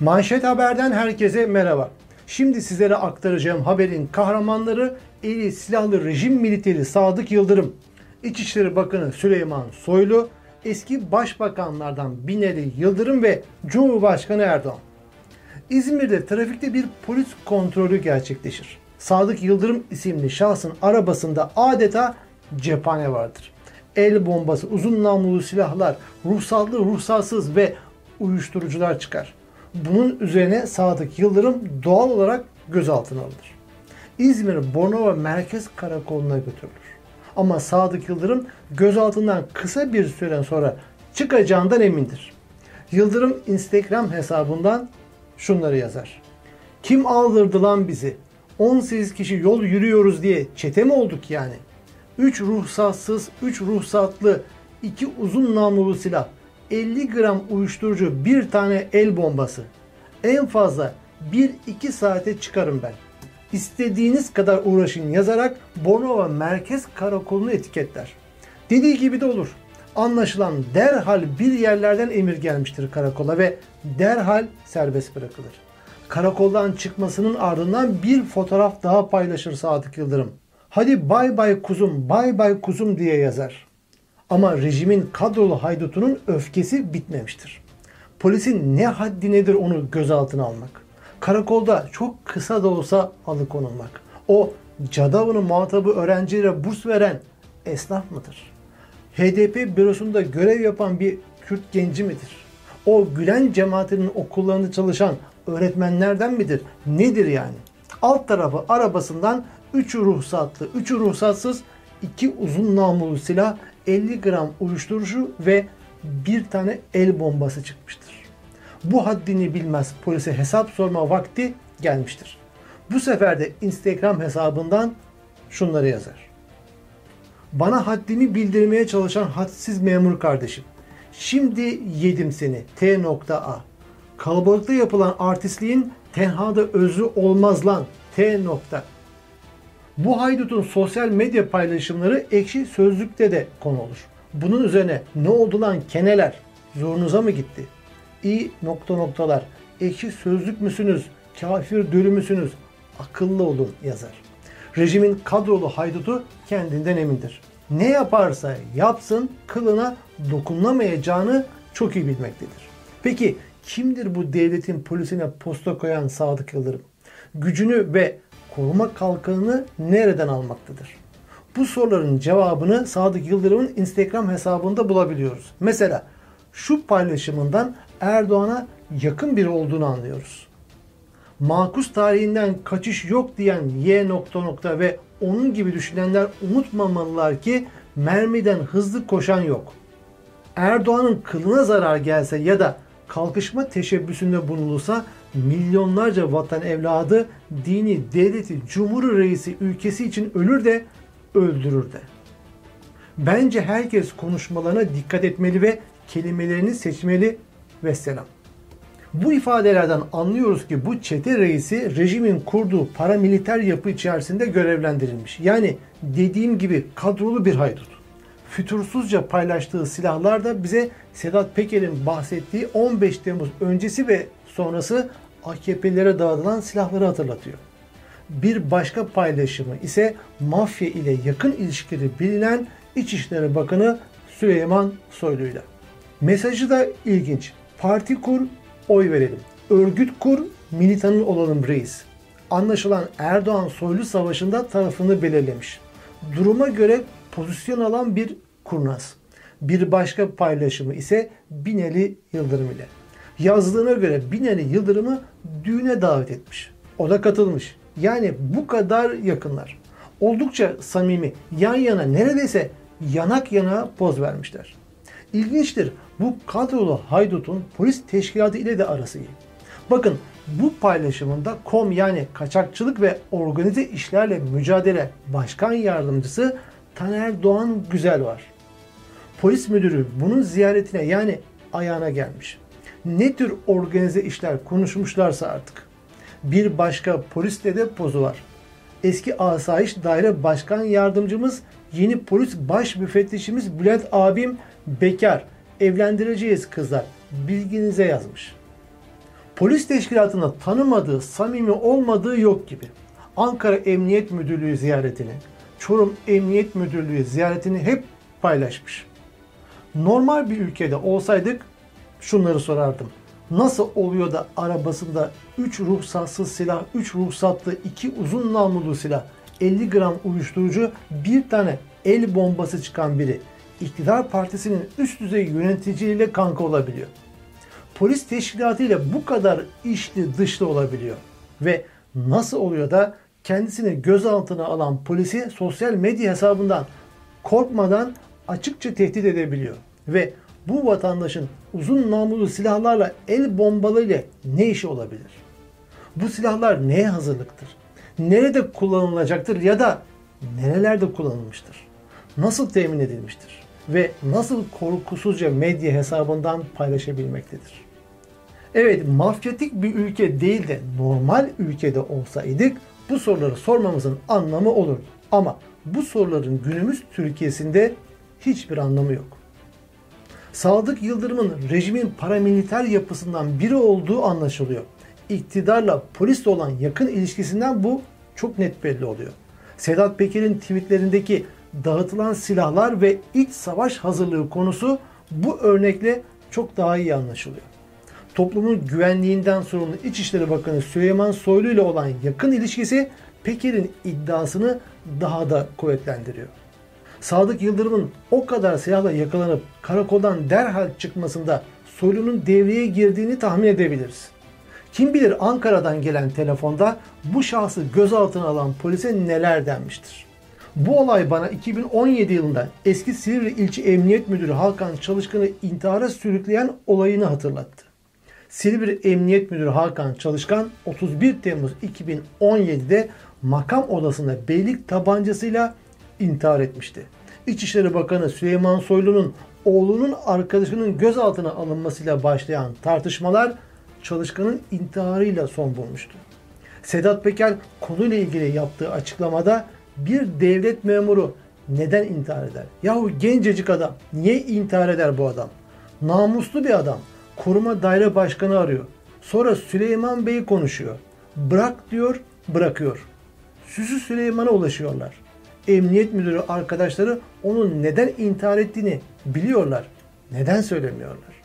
Manşet Haber'den herkese merhaba. Şimdi sizlere aktaracağım haberin kahramanları eli silahlı rejim militeri Sadık Yıldırım, İçişleri Bakanı Süleyman Soylu, eski başbakanlardan Binali Yıldırım ve Cumhurbaşkanı Erdoğan. İzmir'de trafikte bir polis kontrolü gerçekleşir. Sadık Yıldırım isimli şahsın arabasında adeta cephane vardır. El bombası, uzun namlulu silahlar, ruhsatlı, ruhsatsız ve uyuşturucular çıkar. Bunun üzerine Sadık Yıldırım doğal olarak gözaltına alınır. İzmir Bornova Merkez Karakolu'na götürülür. Ama Sadık Yıldırım gözaltından kısa bir süre sonra çıkacağından emindir. Yıldırım Instagram hesabından şunları yazar. Kim aldırdı lan bizi? 18 kişi yol yürüyoruz diye çete mi olduk yani? 3 ruhsatsız, 3 ruhsatlı, 2 uzun namlulu silah, 50 gram uyuşturucu, bir tane el bombası. En fazla 1-2 saate çıkarım ben. İstediğiniz kadar uğraşın yazarak Bornova Merkez Karakolu'nu etiketler. Dediği gibi de olur. Anlaşılan derhal bir yerlerden emir gelmiştir karakola ve derhal serbest bırakılır. Karakoldan çıkmasının ardından bir fotoğraf daha paylaşır Sadık Yıldırım. Hadi bay bay kuzum, bay bay kuzum diye yazar. Ama rejimin kadrolu haydutunun öfkesi bitmemiştir. Polisin ne haddi nedir onu gözaltına almak. Karakolda çok kısa da olsa alıkonulmak. O cadavının muhatabı öğrencilere burs veren esnaf mıdır? HDP bürosunda görev yapan bir Kürt genci midir? O Gülen cemaatinin okullarında çalışan öğretmenlerden midir? Nedir yani? Alt tarafı arabasından 3 ruhsatlı, 3 ruhsatsız, 2 uzun namlulu silah, 50 gram uyuşturucu ve bir tane el bombası çıkmıştır. Bu haddini bilmez polise hesap sorma vakti gelmiştir. Bu sefer de Instagram hesabından şunları yazar. Bana haddimi bildirmeye çalışan hadsiz memur kardeşim. Şimdi yedim seni. T.A. Kalabalıkta yapılan artistliğin tenhada özrü olmaz lan. T. Bu haydutun sosyal medya paylaşımları ekşi sözlükte de konu olur. Bunun üzerine ne oldu lan keneler? Zorunuza mı gitti? İyi nokta noktalar. Ekşi sözlük müsünüz? Kafir dölü müsünüz? Akıllı olun yazar. Rejimin kadrolu haydutu kendinden emindir. Ne yaparsa yapsın kılına dokunamayacağını çok iyi bilmektedir. Peki kimdir bu devletin polisine posta koyan Sadık Yıldırım? Gücünü ve koruma kalkanını nereden almaktadır? Bu soruların cevabını Sadık Yıldırım'ın Instagram hesabında bulabiliyoruz. Mesela şu paylaşımından Erdoğan'a yakın biri olduğunu anlıyoruz. Makus tarihinden kaçış yok diyen Y nokta nokta ve onun gibi düşünenler unutmamalılar ki mermiden hızlı koşan yok. Erdoğan'ın kılına zarar gelse ya da kalkışma teşebbüsünde bulunulsa milyonlarca vatan evladı dini, devleti, cumhur reisi ülkesi için ölür de öldürür de. Bence herkes konuşmalarına dikkat etmeli ve kelimelerini seçmeli ve selam. Bu ifadelerden anlıyoruz ki bu çete reisi rejimin kurduğu paramiliter yapı içerisinde görevlendirilmiş. Yani dediğim gibi kadrolu bir haydut. Fütursuzca paylaştığı silahlar da bize Sedat Peker'in bahsettiği 15 Temmuz öncesi ve sonrası AKP'lere dağıtılan silahları hatırlatıyor. Bir başka paylaşımı ise mafya ile yakın ilişkileri bilinen İçişleri Bakanı Süleyman Soylu'yla. Mesajı da ilginç. Parti kur, oy verelim. Örgüt kur, militanın olalım reis. Anlaşılan Erdoğan Soylu savaşında tarafını belirlemiş. Duruma göre pozisyon alan bir kurnaz. Bir başka paylaşımı ise Bineli Yıldırım ile. Yazdığına göre Binali Yıldırım'ı düğüne davet etmiş. O da katılmış. Yani bu kadar yakınlar. Oldukça samimi, yan yana neredeyse yanak yana poz vermişler. İlginçtir. Bu kadrolu haydutun polis teşkilatı ile de arası iyi. Bakın bu paylaşımında KOM yani kaçakçılık ve organize işlerle mücadele başkan yardımcısı Taner Doğan Güzel var. Polis müdürü bunun ziyaretine yani ayağına gelmiş. Ne tür organize işler konuşmuşlarsa artık. Bir başka polisle de pozu var. Eski Asayiş Daire Başkan Yardımcımız, yeni polis baş müfettişimiz Bülent abim bekar evlendireceğiz kızlar bilginize yazmış. Polis teşkilatında tanımadığı, samimi olmadığı yok gibi. Ankara Emniyet Müdürlüğü ziyaretini, Çorum Emniyet Müdürlüğü ziyaretini hep paylaşmış. Normal bir ülkede olsaydık şunları sorardım. Nasıl oluyor da arabasında 3 ruhsatsız silah, 3 ruhsatlı 2 uzun namlulu silah, 50 gram uyuşturucu, bir tane el bombası çıkan biri iktidar partisinin üst düzey yöneticiliğiyle kanka olabiliyor. Polis teşkilatıyla bu kadar içli dışlı olabiliyor. Ve nasıl oluyor da kendisini gözaltına alan polisi sosyal medya hesabından korkmadan açıkça tehdit edebiliyor. Ve bu vatandaşın uzun namlulu silahlarla el bombalarıyla ne işi olabilir? Bu silahlar neye hazırlıktır? Nerede kullanılacaktır ya da nerelerde kullanılmıştır? Nasıl temin edilmiştir? Ve nasıl korkusuzca medya hesabından paylaşabilmektedir? Evet, mafyatik bir ülke değil de normal ülkede olsaydık bu soruları sormamızın anlamı olurdu. Ama bu soruların günümüz Türkiye'sinde hiçbir anlamı yok. Sadık Yıldırım'ın rejimin paramiliter yapısından biri olduğu anlaşılıyor. İktidarla polisle olan yakın ilişkisinden bu çok net belli oluyor. Sedat Peker'in tweetlerindeki dağıtılan silahlar ve iç savaş hazırlığı konusu bu örnekle çok daha iyi anlaşılıyor. Toplumun güvenliğinden sorumlu İçişleri Bakanı Süleyman Soylu ile olan yakın ilişkisi Peker'in iddiasını daha da kuvvetlendiriyor. Sadık Yıldırım'ın o kadar silahla yakalanıp karakoldan derhal çıkmasında Soylu'nun devreye girdiğini tahmin edebiliriz. Kim bilir Ankara'dan gelen telefonda bu şahsı gözaltına alan polise neler denmiştir. Bu olay bana 2017 yılında eski Silivri İlçe Emniyet Müdürü Hakan Çalışkan'ı intihara sürükleyen olayını hatırlattı. Silivri Emniyet Müdürü Hakan Çalışkan 31 Temmuz 2017'de makam odasında beylik tabancasıyla intihar etmişti. İçişleri Bakanı Süleyman Soylu'nun oğlunun arkadaşının gözaltına alınmasıyla başlayan tartışmalar Çalışkan'ın intiharıyla son bulmuştu. Sedat Peker konuyla ilgili yaptığı açıklamada bir devlet memuru neden intihar eder? Yahu gencecik adam. Niye intihar eder bu adam? Namuslu bir adam. Koruma daire başkanı arıyor. Sonra Süleyman Bey konuşuyor. Bırak diyor, bırakıyor. Süsü Süleyman'a ulaşıyorlar. Emniyet müdürü arkadaşları onun neden intihar ettiğini biliyorlar. Neden söylemiyorlar?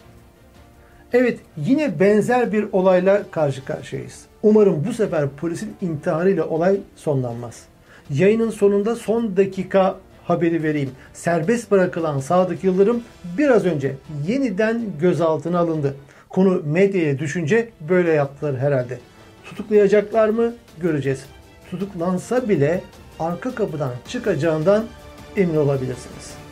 Evet yine benzer bir olayla karşı karşıyayız. Umarım bu sefer polisin intiharıyla olay sonlanmaz. Yayının sonunda son dakika haberi vereyim. Serbest bırakılan Sadık Yıldırım biraz önce yeniden gözaltına alındı. Konu medyaya düşünce böyle yaptılar herhalde. Tutuklayacaklar mı göreceğiz. Tutuklansa bile arka kapıdan çıkacağından emin olabilirsiniz.